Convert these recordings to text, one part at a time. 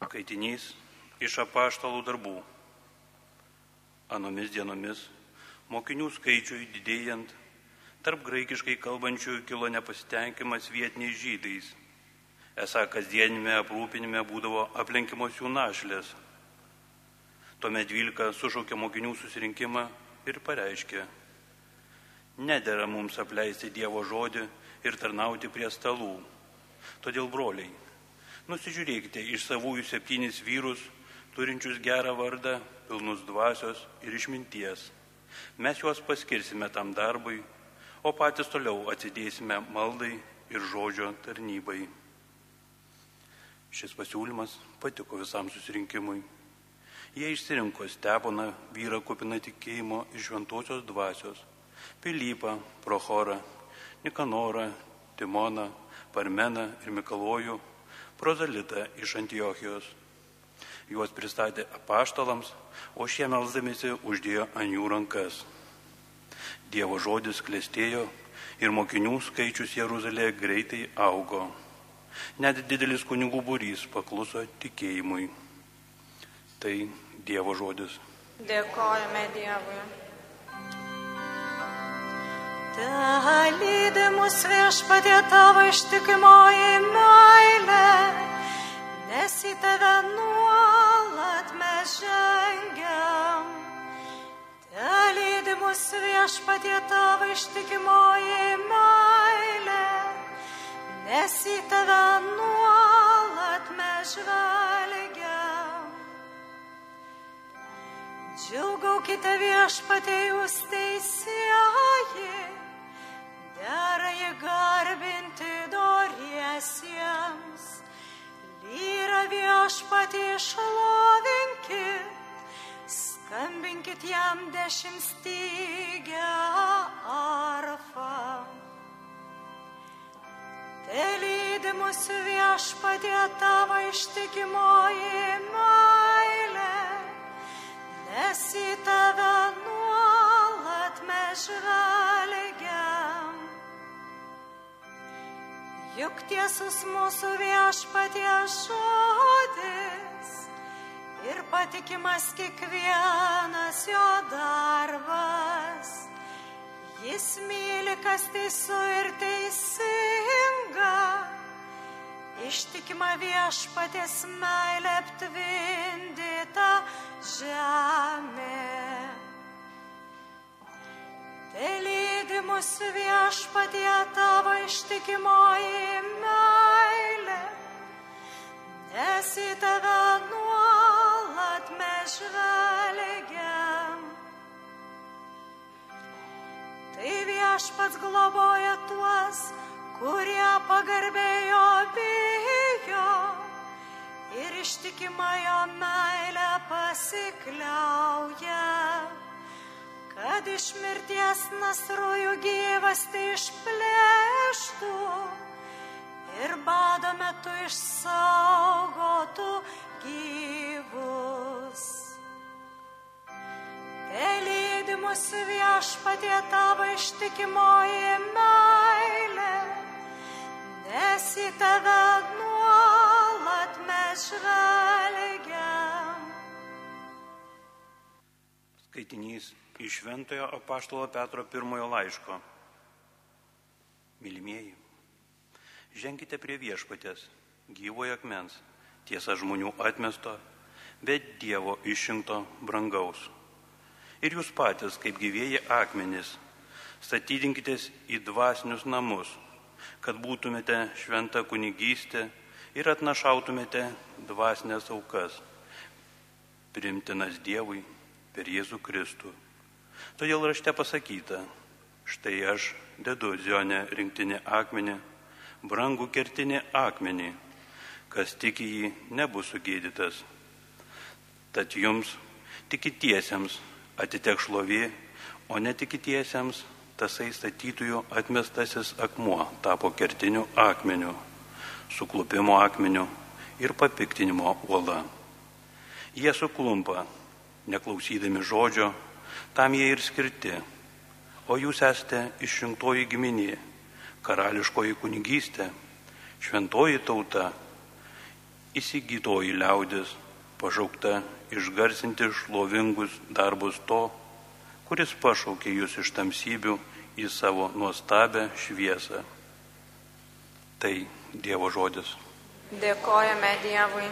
Skaitinys iš apaštalų darbų. Anomis dienomis mokinių skaičiui didėjant, tarp graikiškai kalbančiųjų kilo nepasitenkimas vietiniais žydais. Esą kasdienime aprūpinime būdavo aplenkimos jų našlės. Tuomet dvylika sušaukė mokinių susirinkimą ir pareiškė, nedėra mums apleisti Dievo žodį ir tarnauti prie stalų. Todėl, broliai, nusižiūrėkite iš savųjų septynis vyrus, turinčius gerą vardą, pilnus dvasios ir išminties. Mes juos paskirsime tam darbui, o patys toliau atsidėsime maldai ir žodžio tarnybai. Šis pasiūlymas patiko visam susirinkimui. Jie išsirinko Steponą, vyrą kupiną tikėjimo iš šventosios dvasios, Pilypą, Prochorą, Nikanorą, Timoną, Parmeną ir Mikalojų, Prozalitą iš Antiochijos. Juos pristatė apaštalams, o šie melzdamėsi uždėjo ant jų rankas. Dievo žodis klestėjo ir mokinių skaičius Jeruzalėje greitai augo. Net didelis kunigų būrys pakluso tikėjimui. Tai Dievo žodis. Dėkojame Dievui. Te lydi mus viešpatie tavo ištikimoji meilė, nes į tave nuolat mes žengiam. Te lydi mus viešpatie tavo ištikimoji meilė, nes į tave nuolat mes žvelgiam. Džiaugaukite viešpatie jūs teisėjai, dera jį garbinti doriesiems. Lyra viešpatie šlovinkit, skambinkit jam dešimt stygę arfą. Te lydi mūsų viešpatie tavo ištikimoji meilė, nes į tave nuolat mes žvelgiam. Juk tiesus mūsų viešpatie žodis ir patikimas kiekvienas jo darbas. Jis myli, kas teisų ir teisinga, ištikima viešpatės meilė aptvindyta žemė. Tai lydi mūsų viešpatie tavo ištikimoji meilė, nes į tave nuolat mes žvelgiam. Tai viešpats globoja tuos, kurie pagarbėjo bijo ir ištikimąjo meilę pasikliauja, kad iš mirties nasrųjų gyvas tai išplėštų ir bado metu išsaugotų gyvus. Te lydi mūsų viešpatie tavo ištikimoji meilė, nes į tave nuolat žvelgiam. Skaitinys iš Šventojo apaštalo Petro pirmojo laiško. Mylimieji, ženkite prie viešpatės, gyvojo akmens, tiesa žmonių atmesto, bet Dievo išrinkto brangaus ir jūs patys, kaip gyvėjai akmenys, statydinkitės į dvasinius namus, kad būtumėte šventa kunigystė ir atnašautumėte dvasinės aukas, primtinas Dievui per Jėzų Kristų. Todėl rašte pasakyta, štai aš dedu zionę rinktinį akmenį, brangų kertinį akmenį, kas tiki jį nebus sugėdytas. Tad jums, tikitiesiems, atitek šlovė, o netikitiesiems tasai statytojų atmestasis akmuo tapo kertiniu akmeniu, suklupimo akmeniu ir papiktinimo uola. Jie suklumpa, neklausydami žodžio, tam jie ir skirti, o jūs esate išrinktoji giminė, karališkoji kunigystė, šventoji tauta, įsigytoji liaudis, pašaukta išgarsinti šlovingus darbus to, kuris pašaukė jūs iš tamsybių į savo nuostabę šviesą. Tai Dievo žodis. Dėkojame Dievui.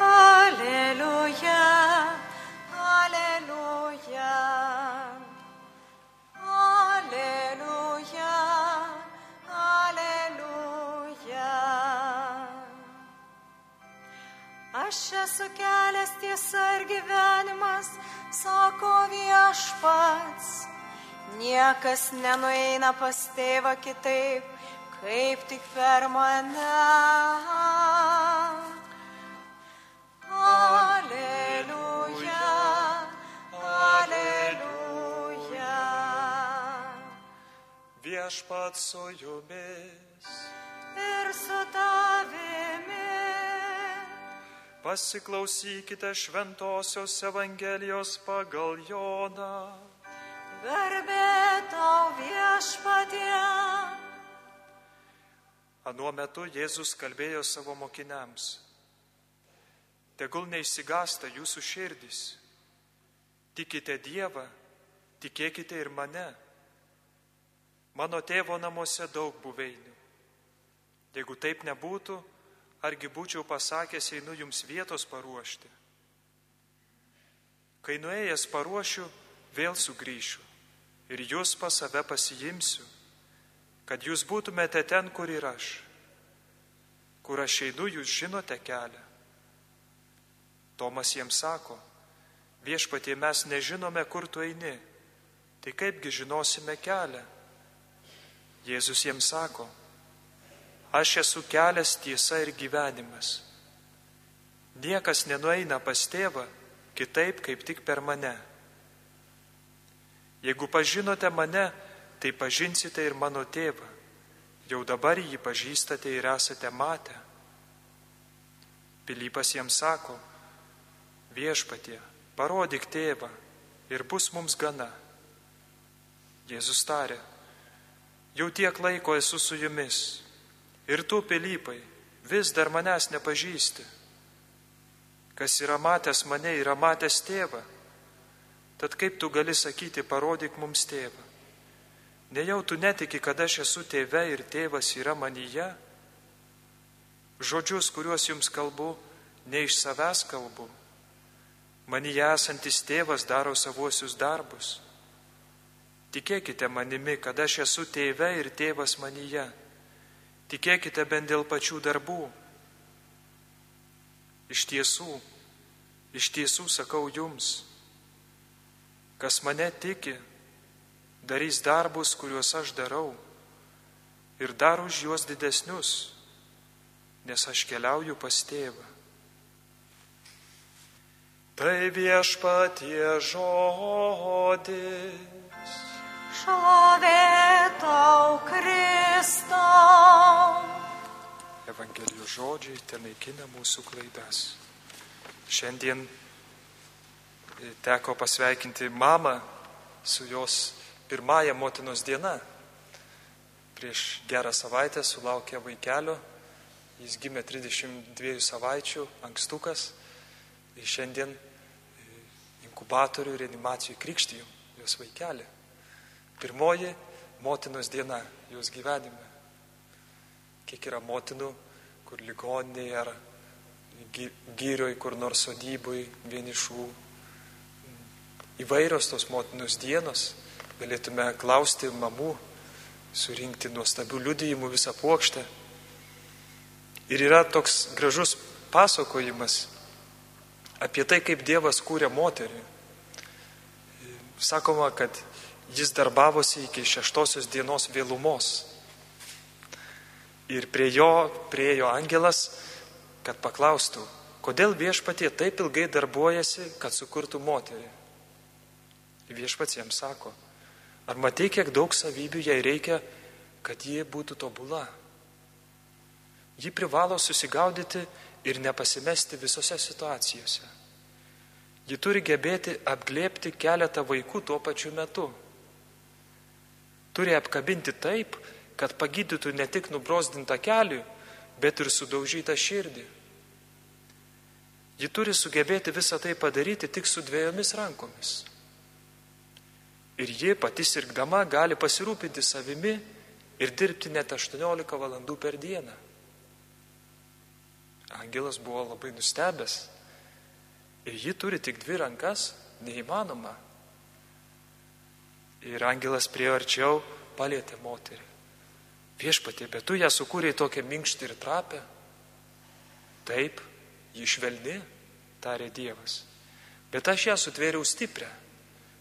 Aleliuja, aleliuja, aleliuja, aleliuja. Aš esu kelias tiesa ir gyvenimas, sako viešpats. Niekas nenueina pas tėvą kitaip, kaip tik per mane. Aleliuja, aleliuja. Viešpat su jumis. Ir su tavimi. Pasiklausykite šventosios Evangelijos pagal Joną. Garbė tau viešpatie. Anuo metu Jėzus kalbėjo savo mokiniams. Tegul neišsigasta jūsų širdys. Tikite Dievą, tikėkite ir mane. Mano tėvo namuose daug buveinių. Jeigu taip nebūtų, argi būčiau pasakęs, einu jums vietos paruošti. Kai nuėjęs paruošiu, vėl sugrįšiu ir jūs pas save pasiimsiu, kad jūs būtumėte ten, kur ir aš. Kur aš einu, jūs žinote kelią. Tomas jiems sako, viešpatie mes nežinome, kur tu eini, tai kaipgi žinosime kelią. Jėzus jiems sako, aš esu kelias tiesa ir gyvenimas. Niekas nenueina pas tėvą kitaip, kaip tik per mane. Jeigu pažinote mane, tai pažinsite ir mano tėvą. Jau dabar jį pažįstate ir esate matę. Pilypas jiems sako, viešpatie, parodyk tėvą ir bus mums gana. Jėzus tarė, jau tiek laiko esu su jumis ir tu, Pilypai, vis dar manęs nepažįsti. Kas yra matęs mane, yra matęs tėvą. Tad kaip tu gali sakyti, parodyk mums tėvą? Nejau tu netiki, kad aš esu tėve ir tėvas yra manyje? Žodžius, kuriuos jums kalbu, ne iš savęs kalbu. Manyje esantis tėvas daro savuosius darbus. Tikėkite manimi, kad aš esu tėve ir tėvas manyje. Tikėkite bent dėl pačių darbų. Iš tiesų, iš tiesų sakau jums, kas mane tiki, darys darbus, kuriuos aš darau, ir dar už juos didesnius, nes aš keliauju pas tėvą. Tai viešpatie žodis. Šlovė tau Kristau. Evangelijos žodžiai ten naikina mūsų klaidas. Šiandien teko pasveikinti mamą su jos pirmąją motinos diena. Prieš gerą savaitę sulaukė vaikelio, jis gimė 32 savaičių, ankstukas. Ir šiandien inkubatorių reanimacijų krikštijų jos vaikelį. Pirmoji motinos diena jos gyvenime. Kiek yra motinų, kur ligoninėje ar gyrioj, kur nors sodybui, vienišų. Įvairios tos motinos dienos. Galėtume klausti mamų, surinkti nuostabių liudijimų visą plokštę. Ir yra toks gražus pasakojimas apie tai, kaip Dievas kūrė moterį. Sakoma, kad jis darbavosi iki šeštosios dienos vėlumos. Ir prie jo priejo angelas, kad paklaustų, kodėl viešpatie taip ilgai darbuojasi, kad sukurtų moterį. Viešpats jam sako, ar matai, kiek daug savybių jai reikia, kad ji būtų tobula. Ji privalo susigaudyti ir nepasimesti visose situacijose. Ji turi gebėti apglėpti keletą vaikų tuo pačiu metu. Turi apkabinti taip, kad pagydytų ne tik nubrosdintą kelių, bet ir sudaužytą širdį. Ji turi sugebėti visą tai padaryti tik su dviejomis rankomis. Ir ji pati sirgdama gali pasirūpinti savimi ir dirbti net 18 valandų per dieną. Angelas buvo labai nustebęs. Ir ji turi tik dvi rankas, neįmanoma. Ir angelas prie arčiau palėtė moterį. Viešpatie, bet tu ją sukūrėjai tokią minkštą ir trapę. Taip, ji švelni, tarė Dievas. Bet aš ją sutvėriau stiprią.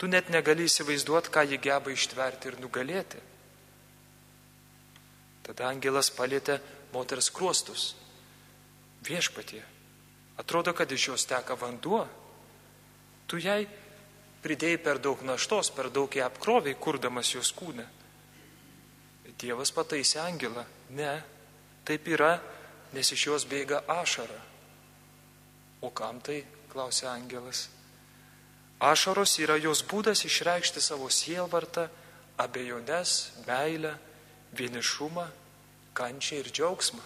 Tu net negali įsivaizduoti, ką ji geba ištverti ir nugalėti. Tada angelas palėtė moters kruostus. Viešpatie, atrodo, kad iš jos teka vanduo. Tu jai pridėjai per daug naštos, per daug ją apkroviai, kurdamas jos kūną. Dievas pataisė angelą. Ne, taip yra, nes iš jos bėga ašara. O kam tai, klausė angelas. Ašaros yra jos būdas išreikšti savo sielvartą, abejonės, meilę, vienišumą, kančią ir džiaugsmą.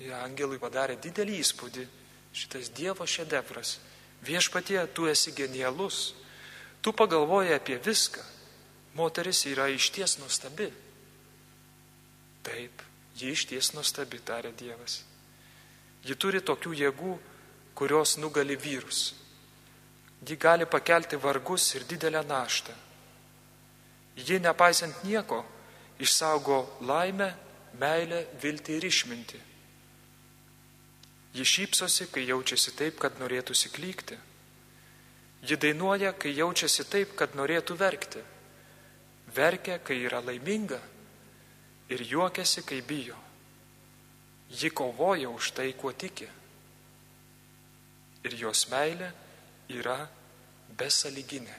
Ir angelui padarė didelį įspūdį šitas Dievo šedevras. Viešpatie, tu esi genialus. Tu pagalvoji apie viską. Moteris yra išties nuostabi. Taip, ji išties nuostabi, tarė Dievas. Ji turi tokių jėgų, kurios nugali vyrus. Ji gali pakelti vargus ir didelę naštą. Ji, nepaisant nieko, išsaugo laimę, meilę, viltį ir išmintį. Ji šypsosi, kai jaučiasi taip, kad norėtų siklykti. Ji dainuoja, kai jaučiasi taip, kad norėtų verkti. Verkia, kai yra laiminga ir juokiasi, kai bijo. Ji kovoja už tai, kuo tiki. Ir jos meilė yra besaliginė.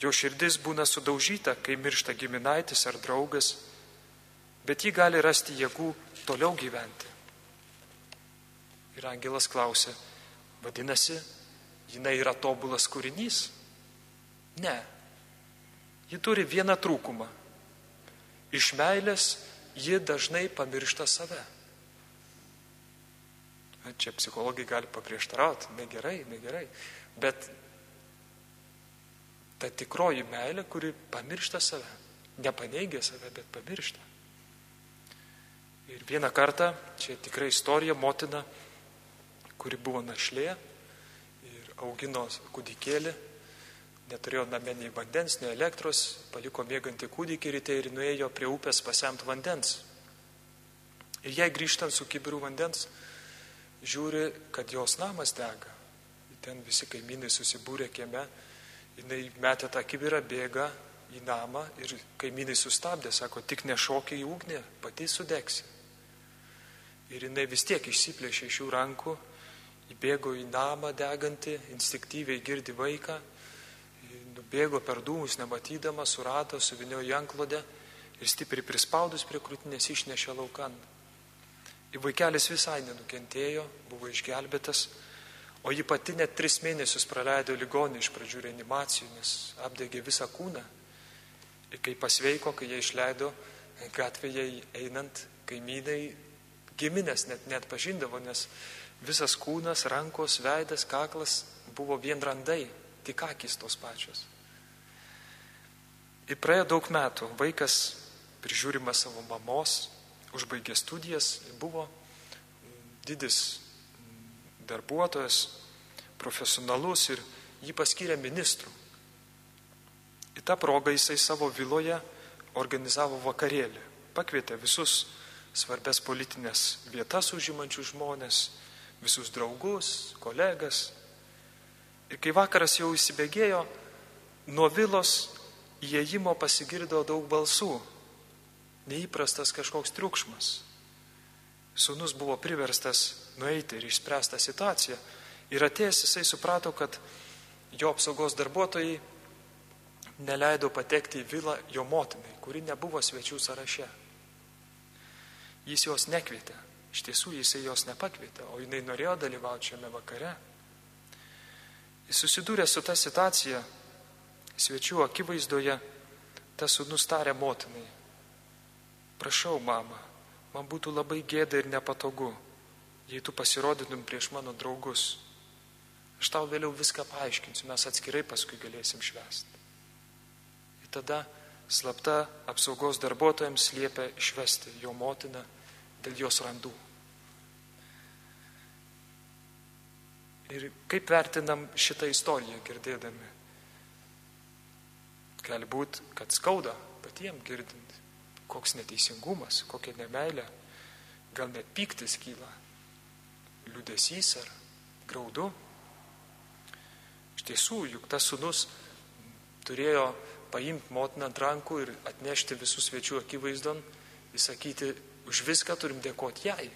Jo širdis būna sudaužyta, kai miršta giminaitis ar draugas, bet ji gali rasti jėgų toliau gyventi. Ir angelas klausė, vadinasi, jinai yra tobulas kūrinys? Ne. Ji turi vieną trūkumą. Iš meilės ji dažnai pamiršta save. Čia psichologai gali paprieštarauti, negerai, negerai. Bet ta tikroji meilė, kuri pamiršta save, nepaneigia save, bet pamiršta. Ir vieną kartą, čia tikrai istorija, motina, kuri buvo našlė ir augino kūdikėlį, neturėjo namie nei vandens, nei elektros, paliko mėgantį kūdikį ryte ir nuėjo prie upės pasiemti vandens. Ir jai grįžtant su kibiru vandens, žiūri, kad jos namas dega. Ten visi kaimynai susibūrė kieme, jinai metė tą kibirą, bėga į namą ir kaimynai sustabdė, sako, tik nešokiai į ugnį, pati sudegsi. Ir jinai vis tiek išsiplėšė iš jų rankų, įbėgo į namą degantį, instinktyviai girdi vaiką nubėgo per dūmus, nematydama, surado, suvinio janklodę ir stipriai prispaudus prie krūtinės išnešė laukan. Ir vaikelis visai nenukentėjo, buvo išgelbėtas, o ji pati net tris mėnesius praleido ligonį iš pradžių reanimacijų, nes apdegė visą kūną. Ir kai pasveiko, kai jie išleido gatvėje einant, kaimynai giminės net net pažindavo, nes visas kūnas, rankos, veidas, kaklas buvo vien randai, tik akis tos pačios. Ir praėjo daug metų, vaikas prižiūrimas savo mamos, užbaigė studijas, buvo didis darbuotojas, profesionalus ir jį paskyrė ministru. Į tą progą jisai savo viloje organizavo vakarėlį, pakvietė visus svarbės politinės vietas užimančių žmonės, visus draugus, kolegas. Ir kai vakaras jau įsibėgėjo, nuo vilos įėjimo pasigirdo daug balsų, neįprastas kažkoks triukšmas. Sūnus buvo priverstas nueiti ir išspręsti situaciją. Ir atėjęs jisai suprato, kad jo apsaugos darbuotojai neleido patekti į vilą jo motinai, kuri nebuvo svečių sąraše. Jis jos nekvietė. Iš tiesų jisai jos nepakvietė, o jinai norėjo dalyvauti šiame vakare. Jis susidūrė su ta situacija, svečių akivaizdoje tas sūnus tarė motinai. Prašau, mama, man būtų labai gėda ir nepatogu, jei tu pasirodytum prieš mano draugus. Aš tau vėliau viską paaiškinsiu, mes atskirai paskui galėsim švęsti. Ir tada slapta apsaugos darbuotojams liepia išvesti jo motiną dėl jos randų. Ir kaip vertinam šitą istoriją girdėdami? Gali būti, kad skauda patiems girdint, koks neteisingumas, kokia nemailė, gal net piktis kyla, liūdėsys ar graudu. Iš tiesų, juk tas sunus turėjo paimti motiną ant rankų ir atnešti visus svečių akivaizdon, įsakyti, už viską turim dėkoti jai,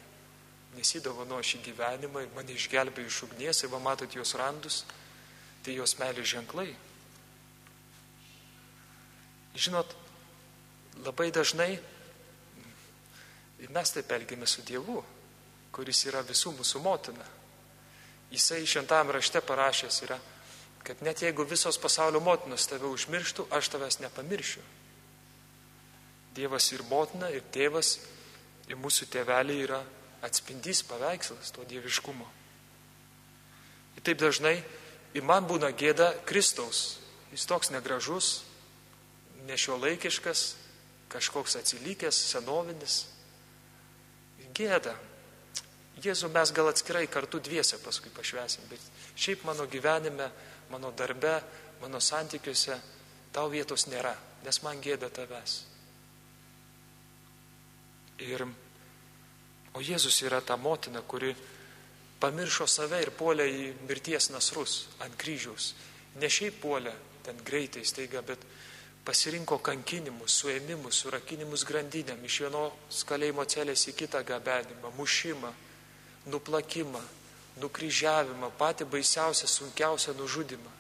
nes jį dovano šį gyvenimą ir mane išgelbėjo iš ugnies ir va matot jos randus, tai jos meilės ženklai. Žinot, labai dažnai mes taip elgiame su Dievu, kuris yra visų mūsų motina. Jisai šventam rašte parašęs yra, kad net jeigu visos pasaulio motinos tave užmirštų, aš tavęs nepamiršiu. Dievas ir motina, ir tėvas, ir mūsų tėveliai yra atspindys paveikslas to dieviškumo. Ir taip dažnai ir man būna gėda Kristaus. Jis toks negražus, nešiuolaikiškas, kažkoks atsilikęs, senovinis. Gėda. Jėzų mes gal atskirai kartu dviese paskui pašvesim, bet šiaip mano gyvenime, mano darbe, mano santykiuose tau vietos nėra, nes man gėda tavęs. Ir, o Jėzus yra ta motina, kuri pamiršo save ir puolė į mirties nasrus ant kryžiaus. Ne šiaip puolė ten greitai staiga, bet pasirinko kankinimus, suėmimus, surakinimus grandinėm, iš vienos kalėjimo celės į kitą gabenimą, mušimą, nuplakimą, nukryžiavimą, patį baisiausią, sunkiausią nužudimą.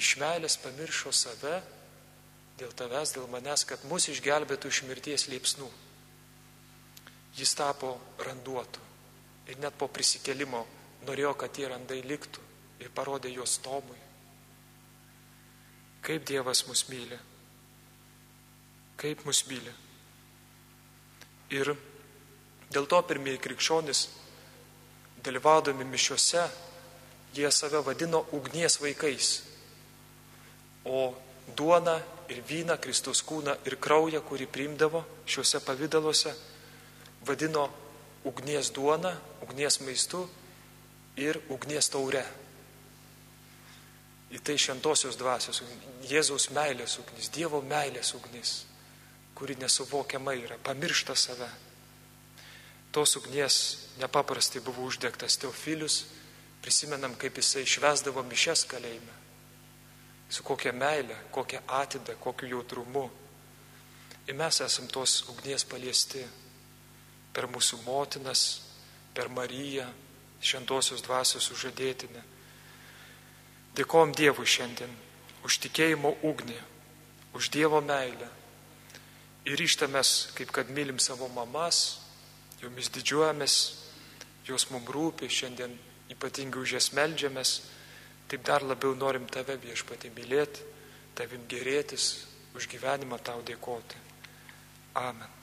Iš meilės pamiršo save dėl tavęs, dėl manęs, kad mus išgelbėtų iš mirties liepsnų. Jis tapo randuotų ir net po prisikelimo norėjo, kad tie randai liktų ir parodė juos Tomui. Kaip Dievas mus myli. Kaip mus myli. Ir dėl to pirmieji krikščionys, dalyvaudami mišiuose, jie save vadino ugnies vaikais. O duona ir vyną, Kristus kūną ir kraują, kurį priimdavo šiuose pavydaluose, vadino ugnies duona, ugnies maistu ir ugnies taure. Į tai šventosios dvasios, Jėzaus meilės ugnis, Dievo meilės ugnis, kuri nesuvokiama yra, pamiršta save. Tos ugnies nepaprastai buvo uždegtas Teofilius, prisimenam, kaip jisai švesdavo mišes kalėjime. Su kokia meilė, kokia atida, kokiu jautrumu. Ir mes esam tos ugnies paliesti per mūsų motinas, per Mariją, šventosios dvasios užadėtinę. Dėkojom Dievui šiandien už tikėjimo ugnį, už Dievo meilę. Ir ryštamės, kaip kad mylim savo mamas, jomis didžiuojamės, jos mums rūpi, šiandien ypatingai už jas melžiamės, taip dar labiau norim tave viešpatį mylėti, tavim gerėtis, už gyvenimą tau dėkoti. Amen.